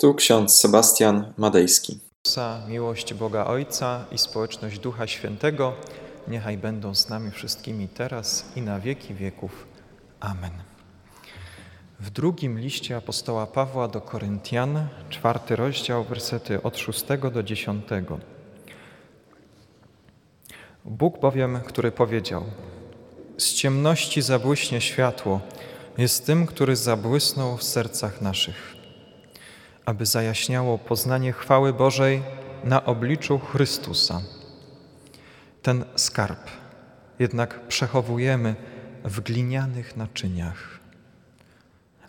Tu ksiądz Sebastian Madejski. Miłość Boga Ojca i społeczność Ducha Świętego niechaj będą z nami wszystkimi teraz i na wieki wieków. Amen. W drugim liście apostoła Pawła do Koryntian, czwarty rozdział, wersety od szóstego do dziesiątego. Bóg bowiem, który powiedział: Z ciemności zabłyśnie światło, jest tym, który zabłysnął w sercach naszych, aby zajaśniało poznanie chwały Bożej na obliczu Chrystusa. Ten skarb jednak przechowujemy w glinianych naczyniach,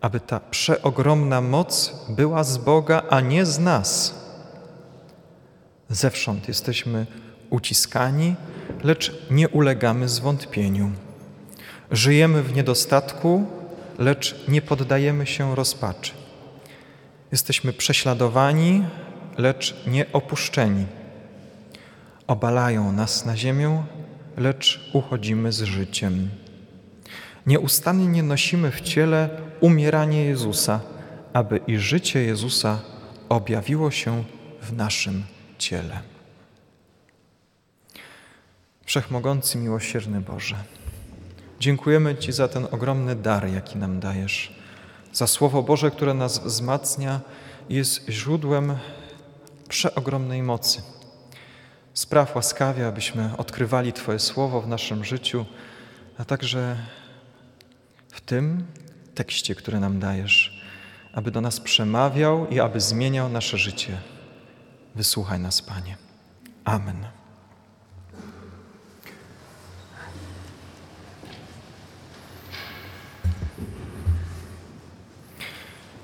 aby ta przeogromna moc była z Boga, a nie z nas. Zewsząd jesteśmy uciskani, lecz nie ulegamy zwątpieniu. Żyjemy w niedostatku, lecz nie poddajemy się rozpaczy. Jesteśmy prześladowani, lecz nie opuszczeni. Obalają nas na ziemię, lecz uchodzimy z życiem. Nieustannie nosimy w ciele umieranie Jezusa, aby i życie Jezusa objawiło się w naszym ciele. Wszechmogący, miłosierny Boże, dziękujemy Ci za ten ogromny dar, jaki nam dajesz, za Słowo Boże, które nas wzmacnia i jest źródłem przeogromnej mocy. Spraw łaskawie, abyśmy odkrywali Twoje Słowo w naszym życiu, a także w tym tekście, który nam dajesz, aby do nas przemawiał i aby zmieniał nasze życie. Wysłuchaj nas, Panie. Amen.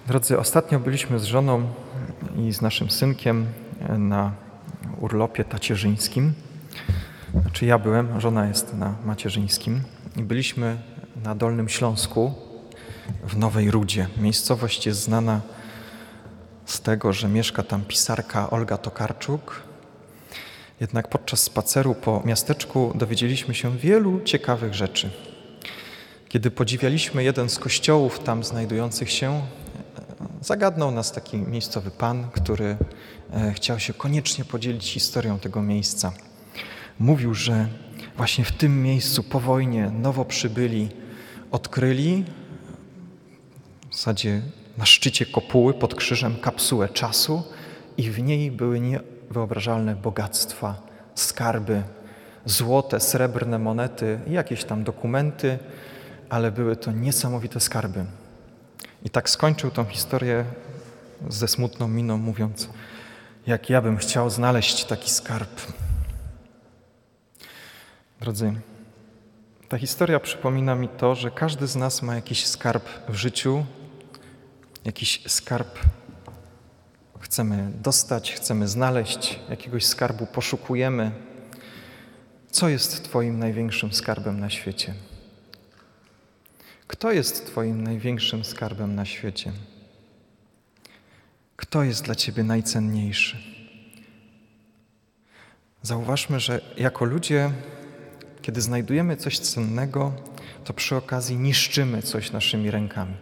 Drodzy, ostatnio byliśmy z żoną i z naszym synkiem na urlopie tacierzyńskim. Znaczy ja byłem, żona jest na macierzyńskim i byliśmy na Dolnym Śląsku w Nowej Rudzie. Miejscowość jest znana z tego, że mieszka tam pisarka Olga Tokarczuk. Jednak podczas spaceru po miasteczku dowiedzieliśmy się wielu ciekawych rzeczy. Kiedy podziwialiśmy jeden z kościołów tam znajdujących się, zagadnął nas taki miejscowy pan, który e, chciał się koniecznie podzielić historią tego miejsca. Mówił, że właśnie w tym miejscu po wojnie nowo przybyli odkryli w zasadzie na szczycie kopuły pod krzyżem kapsułę czasu i w niej były niewyobrażalne bogactwa, skarby, złote, srebrne monety jakieś tam dokumenty, ale były to niesamowite skarby. I tak skończył tą historię ze smutną miną, mówiąc: Jak ja bym chciał znaleźć taki skarb. Drodzy, ta historia przypomina mi to, że każdy z nas ma jakiś skarb w życiu, jakiś skarb chcemy dostać, chcemy znaleźć, jakiegoś skarbu poszukujemy. Co jest Twoim największym skarbem na świecie? Kto jest Twoim największym skarbem na świecie? Kto jest dla Ciebie najcenniejszy? Zauważmy, że jako ludzie, kiedy znajdujemy coś cennego, to przy okazji niszczymy coś naszymi rękami.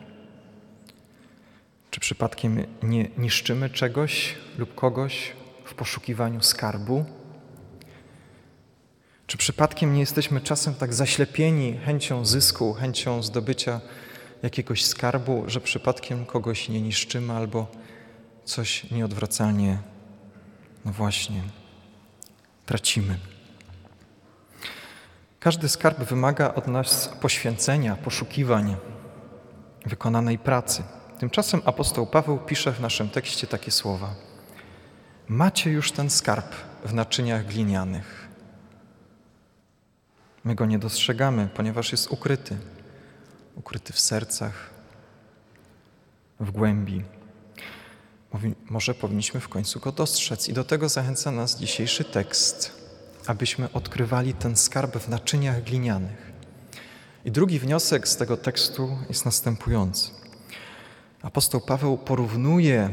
Czy przypadkiem nie niszczymy czegoś lub kogoś w poszukiwaniu skarbu? Czy przypadkiem nie jesteśmy czasem tak zaślepieni chęcią zysku, chęcią zdobycia jakiegoś skarbu, że przypadkiem kogoś nie niszczymy albo coś nieodwracalnie, no właśnie, tracimy? Każdy skarb wymaga od nas poświęcenia, poszukiwań, wykonanej pracy. Tymczasem apostoł Paweł pisze w naszym tekście takie słowa: Macie już ten skarb w naczyniach glinianych My go nie dostrzegamy, ponieważ jest ukryty. Ukryty w sercach, w głębi. Może powinniśmy w końcu go dostrzec, i do tego zachęca nas dzisiejszy tekst, abyśmy odkrywali ten skarb w naczyniach glinianych. I drugi wniosek z tego tekstu jest następujący. Apostoł Paweł porównuje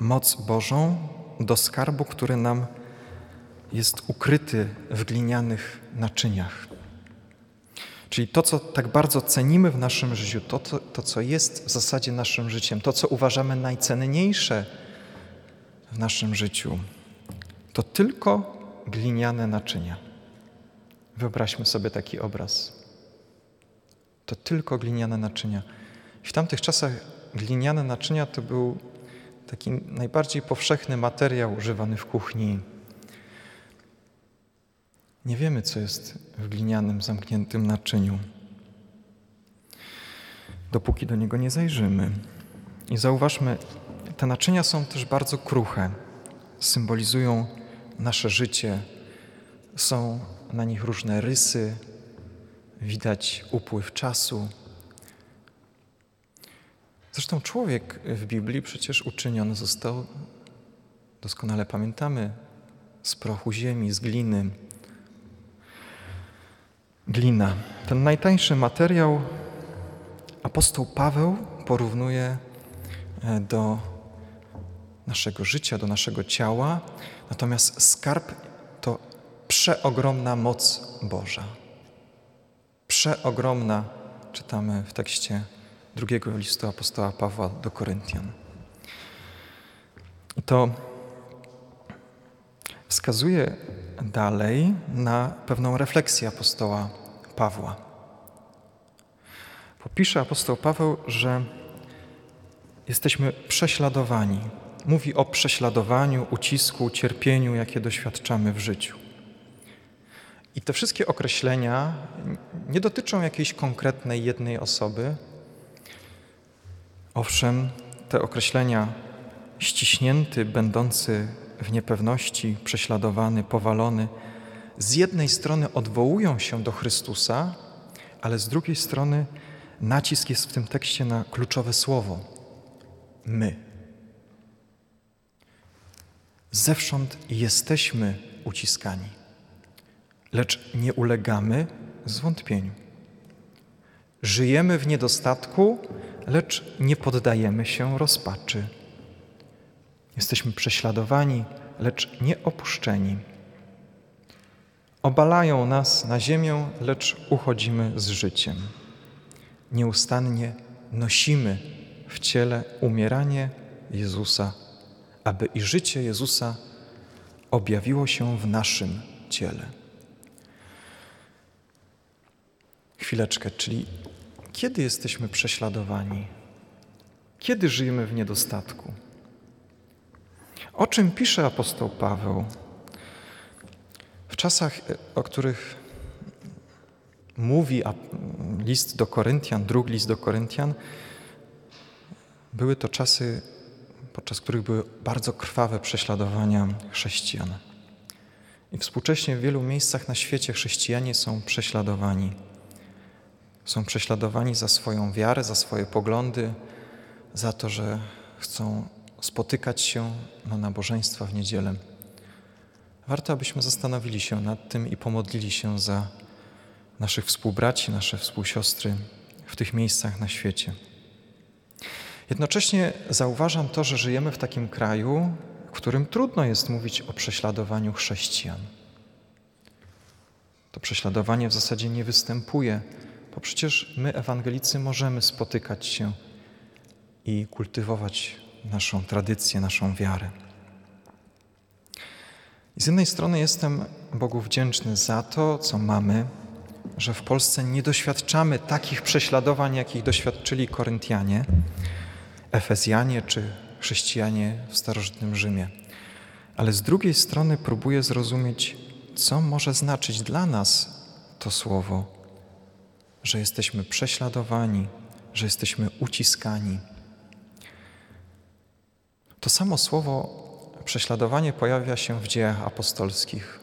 moc Bożą do skarbu, który nam jest ukryty w glinianych naczyniach. Czyli to, co tak bardzo cenimy w naszym życiu, to, to, to, co jest w zasadzie naszym życiem, to, co uważamy najcenniejsze w naszym życiu to tylko gliniane naczynia. Wyobraźmy sobie taki obraz. To tylko gliniane naczynia. W tamtych czasach gliniane naczynia to był taki najbardziej powszechny materiał używany w kuchni. Nie wiemy, co jest w glinianym, zamkniętym naczyniu, dopóki do niego nie zajrzymy. I zauważmy, te naczynia są też bardzo kruche, symbolizują nasze życie, są na nich różne rysy, widać upływ czasu. Zresztą człowiek w Biblii przecież uczyniony został, doskonale pamiętamy, z prochu ziemi, z gliny. Glina. Ten najtańszy materiał apostoł Paweł porównuje e, do naszego życia, do naszego ciała, natomiast skarb to przeogromna moc Boża. Przeogromna, czytamy w tekście drugiego listu apostoła Pawła do Koryntian. I to wskazuje dalej na pewną refleksję apostoła Pawła. Popisze apostoł Paweł, że jesteśmy prześladowani. Mówi o prześladowaniu, ucisku, cierpieniu, jakie doświadczamy w życiu. I te wszystkie określenia nie dotyczą jakiejś konkretnej jednej osoby. Owszem, te określenia ściśnięty, będący w niepewności, prześladowany, powalony, z jednej strony odwołują się do Chrystusa, ale z drugiej strony nacisk jest w tym tekście na kluczowe słowo my. Zewsząd jesteśmy uciskani, lecz nie ulegamy zwątpieniu. Żyjemy w niedostatku, lecz nie poddajemy się rozpaczy. Jesteśmy prześladowani, lecz nie opuszczeni. Obalają nas na ziemię, lecz uchodzimy z życiem. Nieustannie nosimy w ciele umieranie Jezusa, aby i życie Jezusa objawiło się w naszym ciele. Chwileczkę, czyli kiedy jesteśmy prześladowani? Kiedy żyjemy w niedostatku? O czym pisze apostoł Paweł? Czasach, o których mówi list do Koryntian, drugi list do Koryntian, były to czasy, podczas których były bardzo krwawe prześladowania chrześcijan. I współcześnie w wielu miejscach na świecie chrześcijanie są prześladowani. Są prześladowani za swoją wiarę, za swoje poglądy, za to, że chcą spotykać się na nabożeństwa w niedzielę. Warto, abyśmy zastanowili się nad tym i pomodlili się za naszych współbraci, nasze współsiostry w tych miejscach na świecie. Jednocześnie zauważam to, że żyjemy w takim kraju, w którym trudno jest mówić o prześladowaniu chrześcijan. To prześladowanie w zasadzie nie występuje, bo przecież my, ewangelicy, możemy spotykać się i kultywować naszą tradycję, naszą wiarę. Z jednej strony jestem Bogu wdzięczny za to, co mamy, że w Polsce nie doświadczamy takich prześladowań, jakich doświadczyli Koryntianie, Efezjanie czy chrześcijanie w starożytnym Rzymie. Ale z drugiej strony próbuję zrozumieć, co może znaczyć dla nas to słowo, że jesteśmy prześladowani, że jesteśmy uciskani. To samo słowo prześladowanie pojawia się w dziejach apostolskich.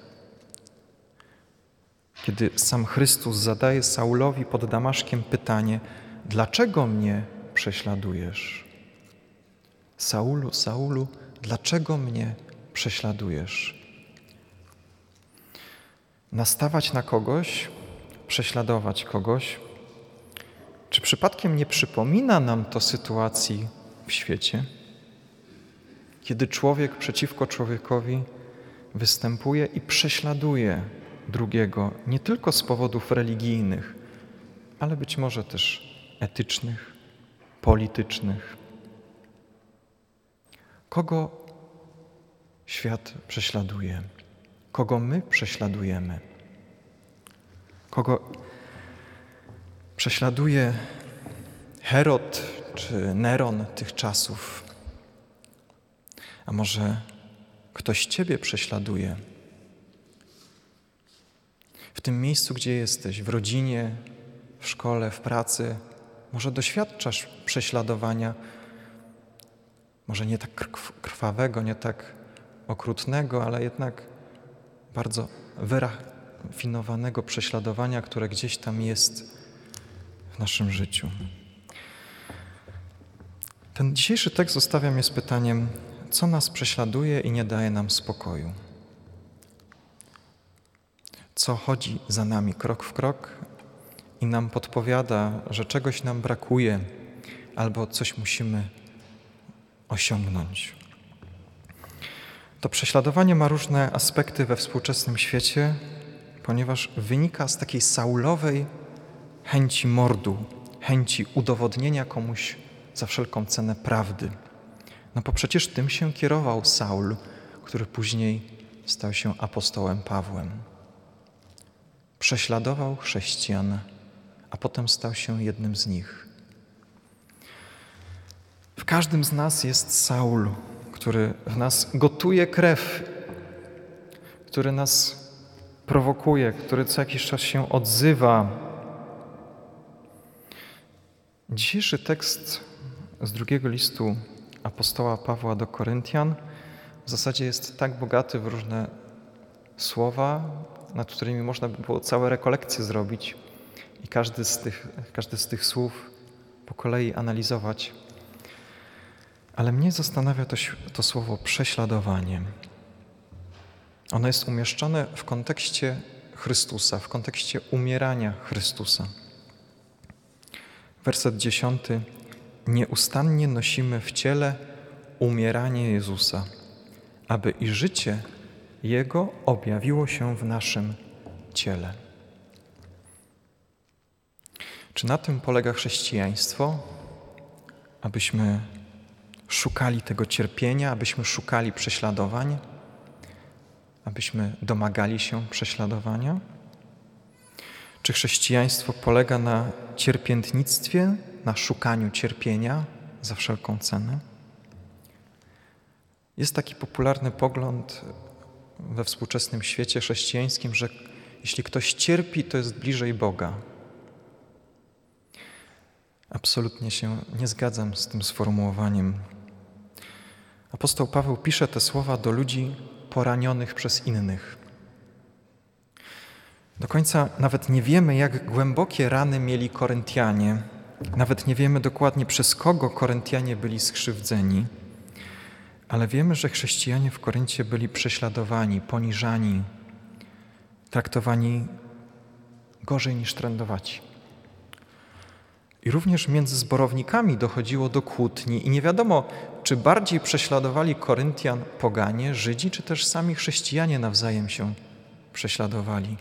Kiedy sam Chrystus zadaje Saulowi pod Damaszkiem pytanie: Dlaczego mnie prześladujesz? Saulu, Saulu, dlaczego mnie prześladujesz? Nastawać na kogoś, prześladować kogoś, czy przypadkiem nie przypomina nam to sytuacji w świecie? Kiedy człowiek przeciwko człowiekowi występuje i prześladuje drugiego nie tylko z powodów religijnych, ale być może też etycznych, politycznych. Kogo świat prześladuje? Kogo my prześladujemy? Kogo prześladuje Herod czy Neron tych czasów? A może ktoś Ciebie prześladuje? W tym miejscu, gdzie jesteś, w rodzinie, w szkole, w pracy, może doświadczasz prześladowania, może nie tak krwawego, nie tak okrutnego, ale jednak bardzo wyrafinowanego prześladowania, które gdzieś tam jest w naszym życiu. Ten dzisiejszy tekst zostawia mnie z pytaniem, co nas prześladuje i nie daje nam spokoju? Co chodzi za nami krok w krok i nam podpowiada, że czegoś nam brakuje albo coś musimy osiągnąć. To prześladowanie ma różne aspekty we współczesnym świecie, ponieważ wynika z takiej saulowej chęci mordu, chęci udowodnienia komuś za wszelką cenę prawdy. No bo przecież tym się kierował Saul, który później stał się apostołem Pawłem. Prześladował chrześcijan, a potem stał się jednym z nich. W każdym z nas jest Saul, który w nas gotuje krew, który nas prowokuje, który co jakiś czas się odzywa. Dzisiejszy tekst z drugiego listu apostoła Pawła do Koryntian w zasadzie jest tak bogaty w różne słowa, nad którymi można by było całe rekolekcje zrobić i każdy z tych, każdy z tych słów po kolei analizować. Ale mnie zastanawia to, to słowo prześladowanie. Ono jest umieszczone w kontekście Chrystusa, w kontekście umierania Chrystusa. Werset dziesiąty. Nieustannie nosimy w ciele umieranie Jezusa, aby i życie Jego objawiło się w naszym ciele. Czy na tym polega chrześcijaństwo? Abyśmy szukali tego cierpienia, abyśmy szukali prześladowań, abyśmy domagali się prześladowania? Czy chrześcijaństwo polega na cierpiętnictwie, na szukaniu cierpienia za wszelką cenę? Jest taki popularny pogląd we współczesnym świecie chrześcijańskim, że jeśli ktoś cierpi, to jest bliżej Boga. Absolutnie się nie zgadzam z tym sformułowaniem. Apostoł Paweł pisze te słowa do ludzi poranionych przez innych. Do końca nawet nie wiemy, jak głębokie rany mieli Koryntianie. Nawet nie wiemy dokładnie, przez kogo Koryntianie byli skrzywdzeni. Ale wiemy, że chrześcijanie w Koryncie byli prześladowani, poniżani, traktowani gorzej niż trędowaci. I również między zborownikami dochodziło do kłótni i nie wiadomo, czy bardziej prześladowali Koryntian poganie, Żydzi, czy też sami chrześcijanie nawzajem się prześladowali.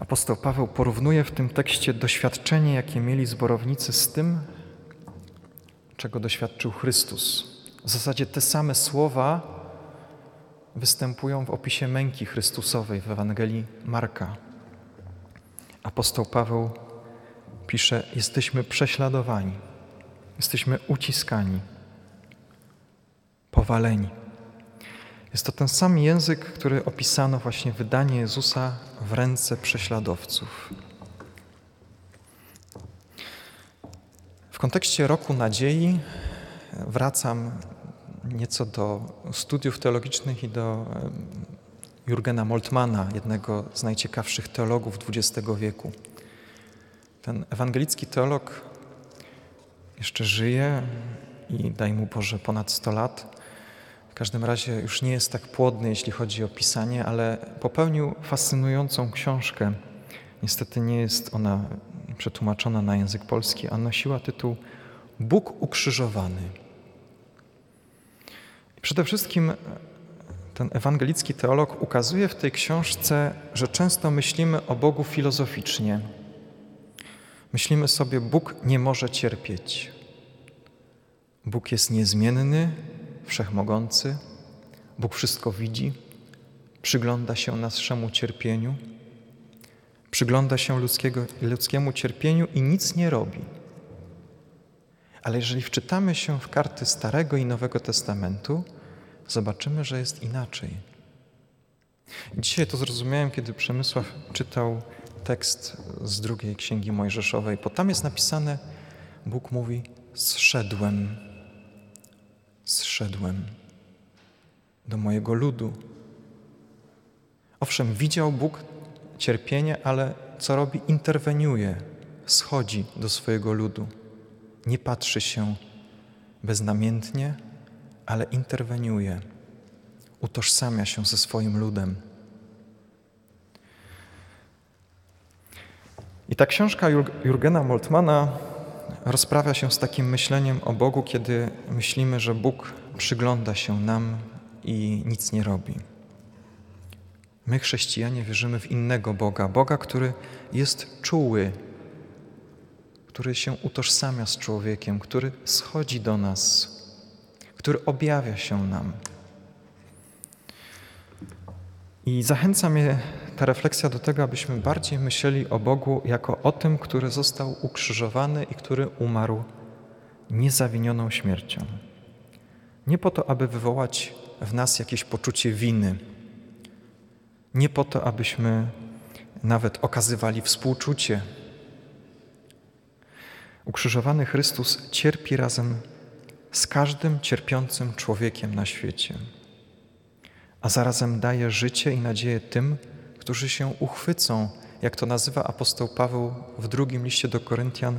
Apostoł Paweł porównuje w tym tekście doświadczenie, jakie mieli zborownicy z tym, czego doświadczył Chrystus. W zasadzie te same słowa występują w opisie męki Chrystusowej w Ewangelii Marka. Apostoł Paweł pisze: Jesteśmy prześladowani, jesteśmy uciskani, powaleni. Jest to ten sam język, który opisano właśnie wydanie Jezusa w ręce prześladowców. W kontekście roku nadziei wracam nieco do studiów teologicznych i do Jurgena Moltmana, jednego z najciekawszych teologów XX wieku. Ten ewangelicki teolog jeszcze żyje i daj mu Boże ponad 100 lat. Każdym razie już nie jest tak płodny, jeśli chodzi o pisanie, ale popełnił fascynującą książkę. Niestety nie jest ona przetłumaczona na język polski, a nosiła tytuł Bóg ukrzyżowany. I przede wszystkim ten ewangelicki teolog ukazuje w tej książce, że często myślimy o Bogu filozoficznie. Myślimy sobie, Bóg nie może cierpieć. Bóg jest niezmienny, wszechmogący, Bóg wszystko widzi, przygląda się naszemu cierpieniu, przygląda się ludzkiego, ludzkiemu cierpieniu i nic nie robi. Ale jeżeli wczytamy się w karty Starego i Nowego Testamentu, zobaczymy, że jest inaczej. Dzisiaj to zrozumiałem, kiedy Przemysław czytał tekst z drugiej księgi Mojżeszowej, bo tam jest napisane, Bóg mówi: Zszedłem, zszedłem do mojego ludu. Owszem, widział Bóg cierpienie, ale co robi? Interweniuje, schodzi do swojego ludu. Nie patrzy się beznamiętnie, ale interweniuje, utożsamia się ze swoim ludem. I ta książka Jurgena Moltmana rozprawia się z takim myśleniem o Bogu, kiedy myślimy, że Bóg przygląda się nam i nic nie robi. My, chrześcijanie, wierzymy w innego Boga, Boga, który jest czuły, który się utożsamia z człowiekiem, który schodzi do nas, który objawia się nam. I zachęca mnie ta refleksja do tego, abyśmy bardziej myśleli o Bogu jako o tym, który został ukrzyżowany i który umarł niezawinioną śmiercią. Nie po to, aby wywołać w nas jakieś poczucie winy, nie po to, abyśmy nawet okazywali współczucie. Ukrzyżowany Chrystus cierpi razem z każdym cierpiącym człowiekiem na świecie, a zarazem daje życie i nadzieję tym, którzy się uchwycą, jak to nazywa apostoł Paweł w drugim liście do Koryntian,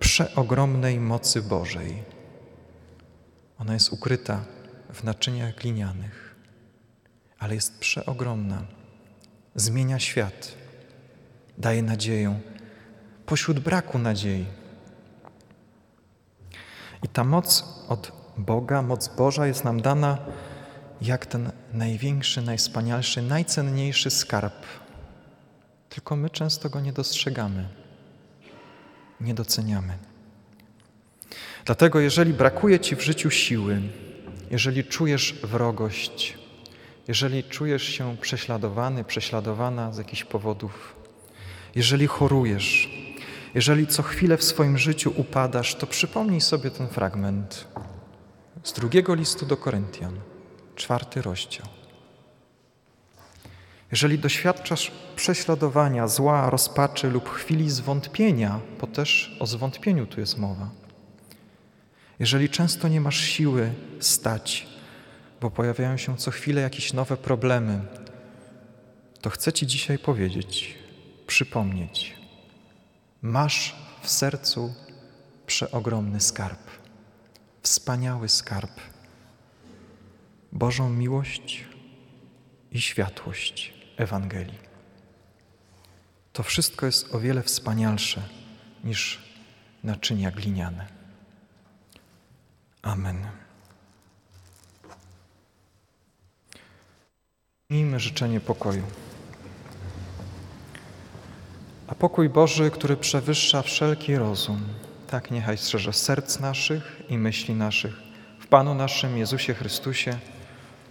przeogromnej mocy Bożej. Ona jest ukryta w naczyniach glinianych, ale jest przeogromna. Zmienia świat, daje nadzieję pośród braku nadziei. I ta moc od Boga, moc Boża jest nam dana jak ten największy, najwspanialszy, najcenniejszy skarb. Tylko my często go nie dostrzegamy, nie doceniamy. Dlatego, jeżeli brakuje Ci w życiu siły, jeżeli czujesz wrogość, jeżeli czujesz się prześladowany, prześladowana z jakichś powodów, jeżeli chorujesz, jeżeli co chwilę w swoim życiu upadasz, to przypomnij sobie ten fragment z drugiego listu do Koryntian, czwarty rozdział. Jeżeli doświadczasz prześladowania, zła, rozpaczy lub chwili zwątpienia, bo też o zwątpieniu tu jest mowa, jeżeli często nie masz siły stać, bo pojawiają się co chwilę jakieś nowe problemy, to chcę Ci dzisiaj powiedzieć, przypomnieć, masz w sercu przeogromny skarb, wspaniały skarb, Bożą miłość i światłość Ewangelii. To wszystko jest o wiele wspanialsze niż naczynia gliniane. Amen. Miejmy życzenie pokoju. A pokój Boży, który przewyższa wszelki rozum, tak niechaj strzeże serc naszych i myśli naszych w Panu naszym Jezusie Chrystusie